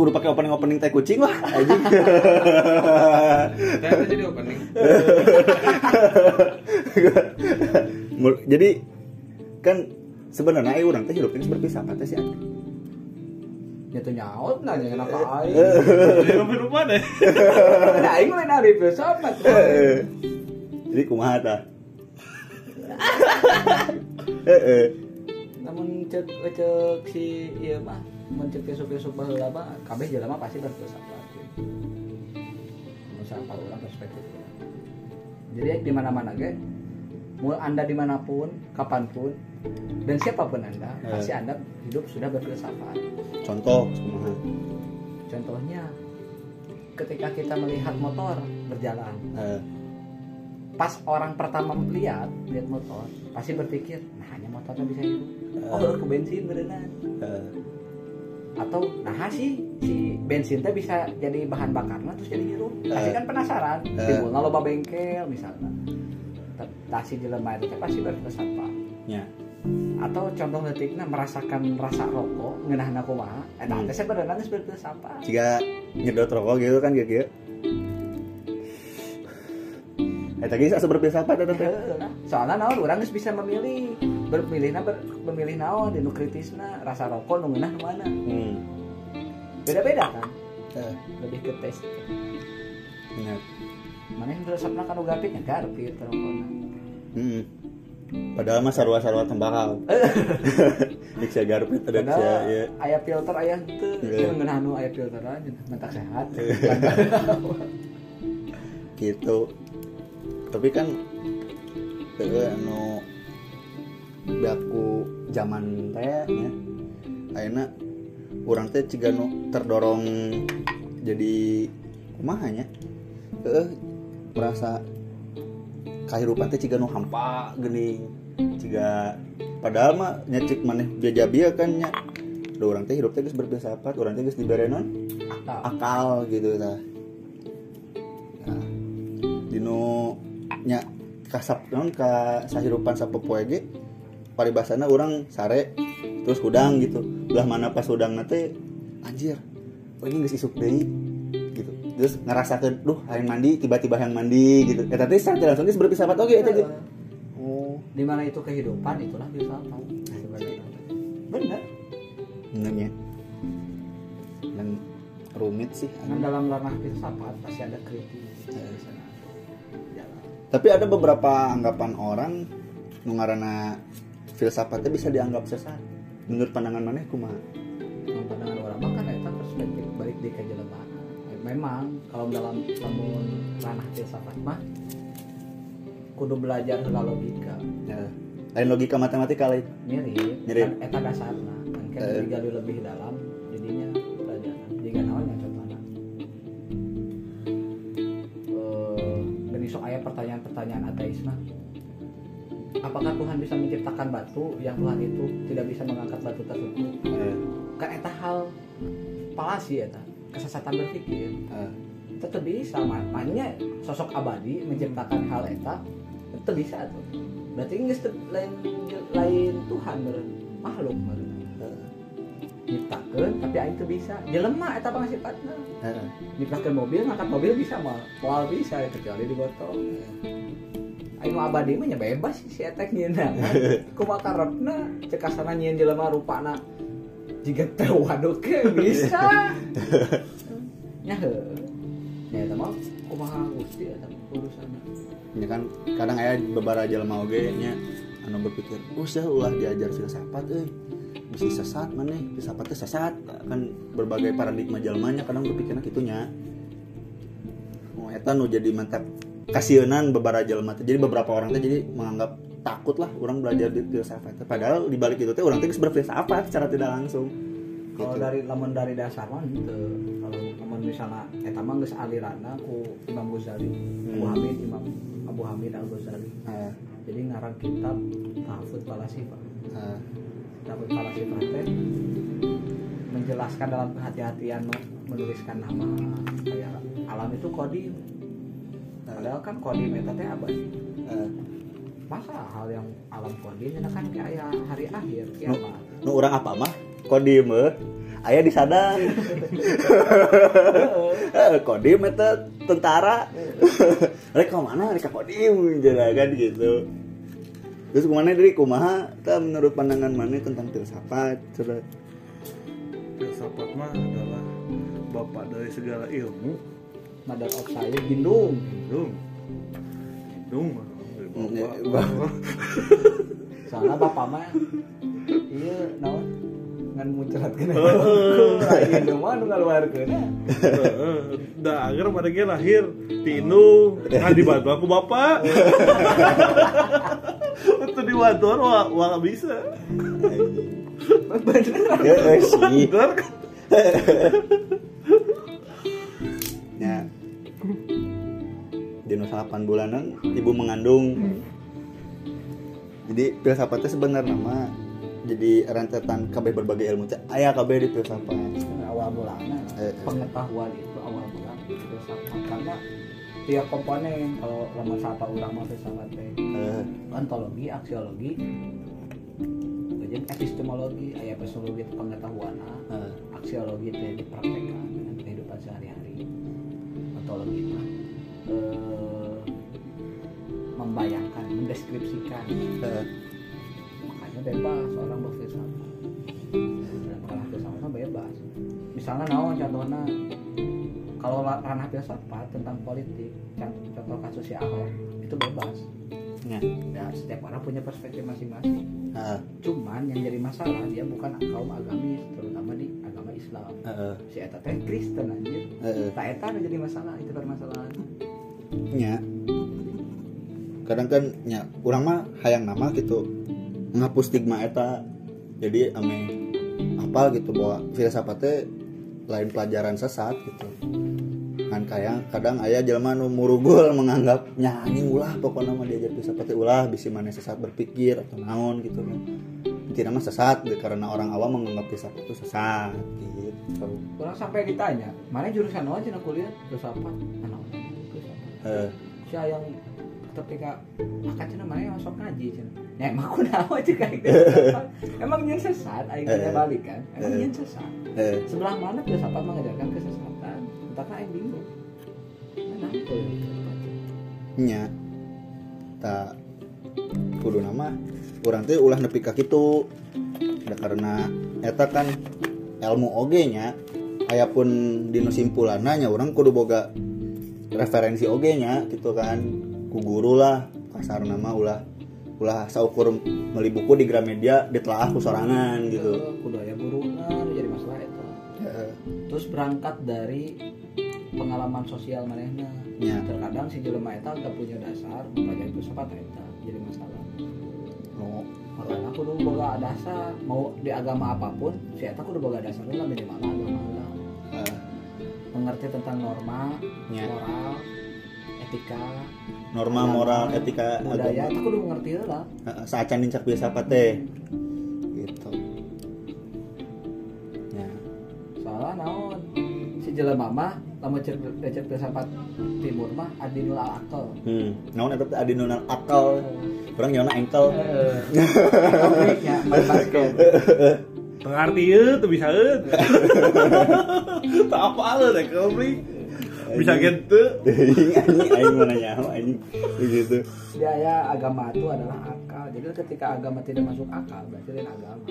kudu pakai opening opening teh kucing lah anjing jadi opening. Jadi kan sebenarnya ayo orang teh hidup ini berpisah apa teh sih Andi? Ya tuh nyaut nanya kenapa aing. Jadi rupa deh. Ada aing lain hari filsafat. jadi kumaha tah Heeh. Namun cek cek si ieu mah mun cek besok-besok baheula mah kabeh jelema pasti berfilsafat. Musafat orang perspektif. Jadi di mana-mana ge mau anda di mana pun, kapan pun, dan siapa pun anda, Eh. pasti anda hidup sudah berfilsafat. contoh Contohnya, ketika kita melihat motor berjalan, Eh, pas orang pertama melihat lihat motor, pasti berpikir, nah hanya motornya bisa hidup. Oh, ke bensin berenang. Eh, Atau nah sih si bensin teh bisa jadi bahan bakarnya terus jadi hirup. Pasti Eh. kan penasaran. Eh. Timbulna loba bengkel misalnya. Tasi jelema itu teh pasti berfilsafat. nya Atau contoh detiknya merasakan rasa rokok ngeunahna kumaha, eta Hmm. teh sebenarnya geus berfilsafat. jika nyedot rokok gitu kan gitu Eh tadi asa berpisah apa teh? Nah. soalnya naon orang geus bisa memilih bermilihna ber, memilih naon di nu kritisna rasa rokok nu ngeunah mana Hmm. beda-beda kan Eh, lebih ke tes nya. mana yang beresapna kan uga apik nya garpit rokokna Hmm. Padahal mah sarua-sarua tembakau. Dik saya garpit ada saya ya. aya filter aya henteu Iya. yeah. ngeunah nu aya filter aja mentak sehat gitu. Tapi kan eh, anu baku zaman teh nya. Ayeuna urang teh ciga nu terdorong jadi kumaha nya? Heeh, merasa kehidupan teh ciga nu hampa geuning ciga padahal mah nyecik maneh biaya kan nya Duh, orang teh hidup teh geus berfilsafat orang teh geus dibere non akal akal gitu tah nah, dinu nya kasap non ka sahirupan sapopoe ge paribasana orang sare terus udang gitu. Belah mana pas udang teh anjir oh ini geus isuk deui gitu. Terus ngerasakeun duh hayang mandi tiba-tiba hayang mandi gitu. Eta teh secara langsung geus berfilsafat oge eta ge. Oh. Di mana itu kehidupan itulah filsafat sebenarnya bener. Benernya dan rumit sih. Kan dalam ranah filsafat pasti ada sana jalan Tapi ada beberapa anggapan orang nu ngaranna filsafatnya bisa dianggap sesat. Menurut pandangan maneh kumaha? Yang pandangan orang mah kan eta perspektif balik di kejelebaan. Memang kalau dalam lamun ranah filsafat mah kudu belajar heula logika. Ya. Lain logika matematika lain. Mirip, Mirip. kan eta dasarna. Kan kan Eh. digali lebih dalam jadinya pelajaran. Jika naon yang contohna. Eh, geni sok aya pertanyaan-pertanyaan ateis mah. Apakah Tuhan bisa menciptakan batu yang Tuhan itu tidak bisa mengangkat batu tersebut? Eh, kan eta hal palasi eta. Kesesatan berpikir. Eh, tetap bisa ma- makanya sosok abadi menciptakan hal eta tetap bisa tuh. Berarti ini lain lain Tuhan beren makhluk beren eh, nyiptakeun tapi aing bisa. Jelema eta bang sifatna eh. nyiptakeun mobil ngangkat mobil bisa mah moal bisa ya, kecuali digotong Aing mah abadi mah bebas sih si eta nyeuna kumaha karepna cek asana nyieun jelema rupana jika teh waduh ke bisa nya heuh nya eta mah kumaha Gusti eta urusanna Ya kan kadang aya beberapa jelema oge nya anu berpikir, "Usah ulah diajar filsafat euy." Bisa sesat maneh, filsafat teh sesat. Kan berbagai paradigma jelmanya kadang berpikirna kitu nya. Oh, eta nu jadi mantap kasienan beberapa jelema teh. Jadi beberapa orang teh jadi menganggap takut lah orang belajar di filsafat. Padahal di balik itu teh orang teh berfilsafat secara tidak langsung. kalau Gitu. dari lamun dari dasar mah henteu kalau lamun misalnya eta mah geus aliranna ku Imam Ghazali Abu Hmm. Hamid Imam Abu Hamid Al Ghazali Eh, jadi ngarang kitab Tahfudz Falasifah eh, Tahfudz Falasifah teh menjelaskan dalam kehati-hatian me- menuliskan nama kayak alam itu kodim padahal kan kodim eta teh abadi eh. masa hal yang alam kodim itu kan kayak hari akhir kiamat nu orang apa mah? Kodim eh. aya di sadang Eh, kodim eta tentara. Rek ka mana? Rek ka kodim jadi kan gitu. Terus ke mana dari kumaha? Ta menurut pandangan mana tentang filsafat coba. Filsafat mah adalah bapak dari segala ilmu Mother of Science Bindung Dung Dung mah dari Mm, bapak soalnya bapak mah iya naon? Ngan muncrat kena lain nu mah nu ngaluarkeun. Heeh. da agar pada ge lahir. Di Indung nah dibantu aku bapak. Untuk dibantu wah wah bisa. Bener. Ya eh, sih bener. kan 8 bulanan ibu mengandung. Jadi filsafatnya sebenarnya nama jadi rentetan KB berbagai ilmu teh aya KB di filsafat. Awal mulanya Eh, eh. pengetahuan itu awal bulan filsafat. Karena tiap komponen kalau lama sapa urang mah filsafat teh Eh, ontologi aksiologi kemudian epistemologi aya epistemologi itu pengetahuan eh, aksiologi itu dipraktekkan dengan kehidupan sehari-hari. Ontologi mah eh, membayangkan mendeskripsikan. Eh, makanya bebas seorang berfilsafat. Ranah filsafat mah bebas. Misalnya naon contohnya kalau la- ranah filsafat tentang politik contoh, kasus si Ahok itu bebas. Ya, dan setiap orang punya perspektif masing-masing. Eh, cuman yang jadi masalah dia bukan kaum agamis terutama di agama Islam. Eh, si eta teh Kristen anjir. Eh, tak eta jadi masalah itu permasalahan nya kadang kan nya urang mah hayang nama gitu. Ngapus stigma eta. Jadi ame apa gitu bahwa filsafat teh lain pelajaran sesat gitu. Kan kayak kadang ayah jelema nu murugul menganggap nya anjing ulah pokoknya mah diajar filsafat ulah bisi mana sesat berpikir atau naon gitu kan. Intinya mah sesat karena orang awam menganggap filsafat itu sesat gitu. Orang sampai ditanya mana jurusan apa cina kuliah? Filsafat. Filsafat eh, si yang ketika akan cina mana yang masuk ngaji cina? Ya emang aku nawa juga emang yang sesat punya Eh. balik kan? Emang Eh. yang sesat. Eh, sebelah mana filsafat mengajarkan kesesatan? Entahkah aing bingung. Mana aku ya nya. Tak kudu nama orang teh ulah nepi ka kitu. Da karena eta kan ilmu oge nya aya pun dino simpulanna nya urang kudu boga referensi oge nya gitu kan ku guru lah kasar nama ulah. Ulah saukur meli buku di Gramedia ditelaah ku sorangan gitu. Eh, kudu aya buruna nu jadi masalah itu. Terus berangkat dari pengalaman sosial manehna. Nya terkadang si jelema eta gak punya dasar mempelajari filsafat eta jadi masalah. No makanya aku dulu boga dasar mau di agama apa pun si eta kudu boga dasar lah minimal agama lah. Eh, mengerti tentang norma nya moral etika norma moral etika budaya agama. itu kudu mengerti lah. Saacan dincak filsafat teh? Gitu. Ya. Soalnya naon? Si jelema mah lamun cek cek filsafat timur mah adinul akal. Hmm naon eta teh adi nunal akal urang nyona engkel. Basket. pengerti ya tuh bisa ya tak apa lo deh komplit bisa gitu anjing aing mana nyaho anjing begitu Dia ya agama itu adalah akal. Jadi ketika agama tidak masuk akal, berarti lain agama.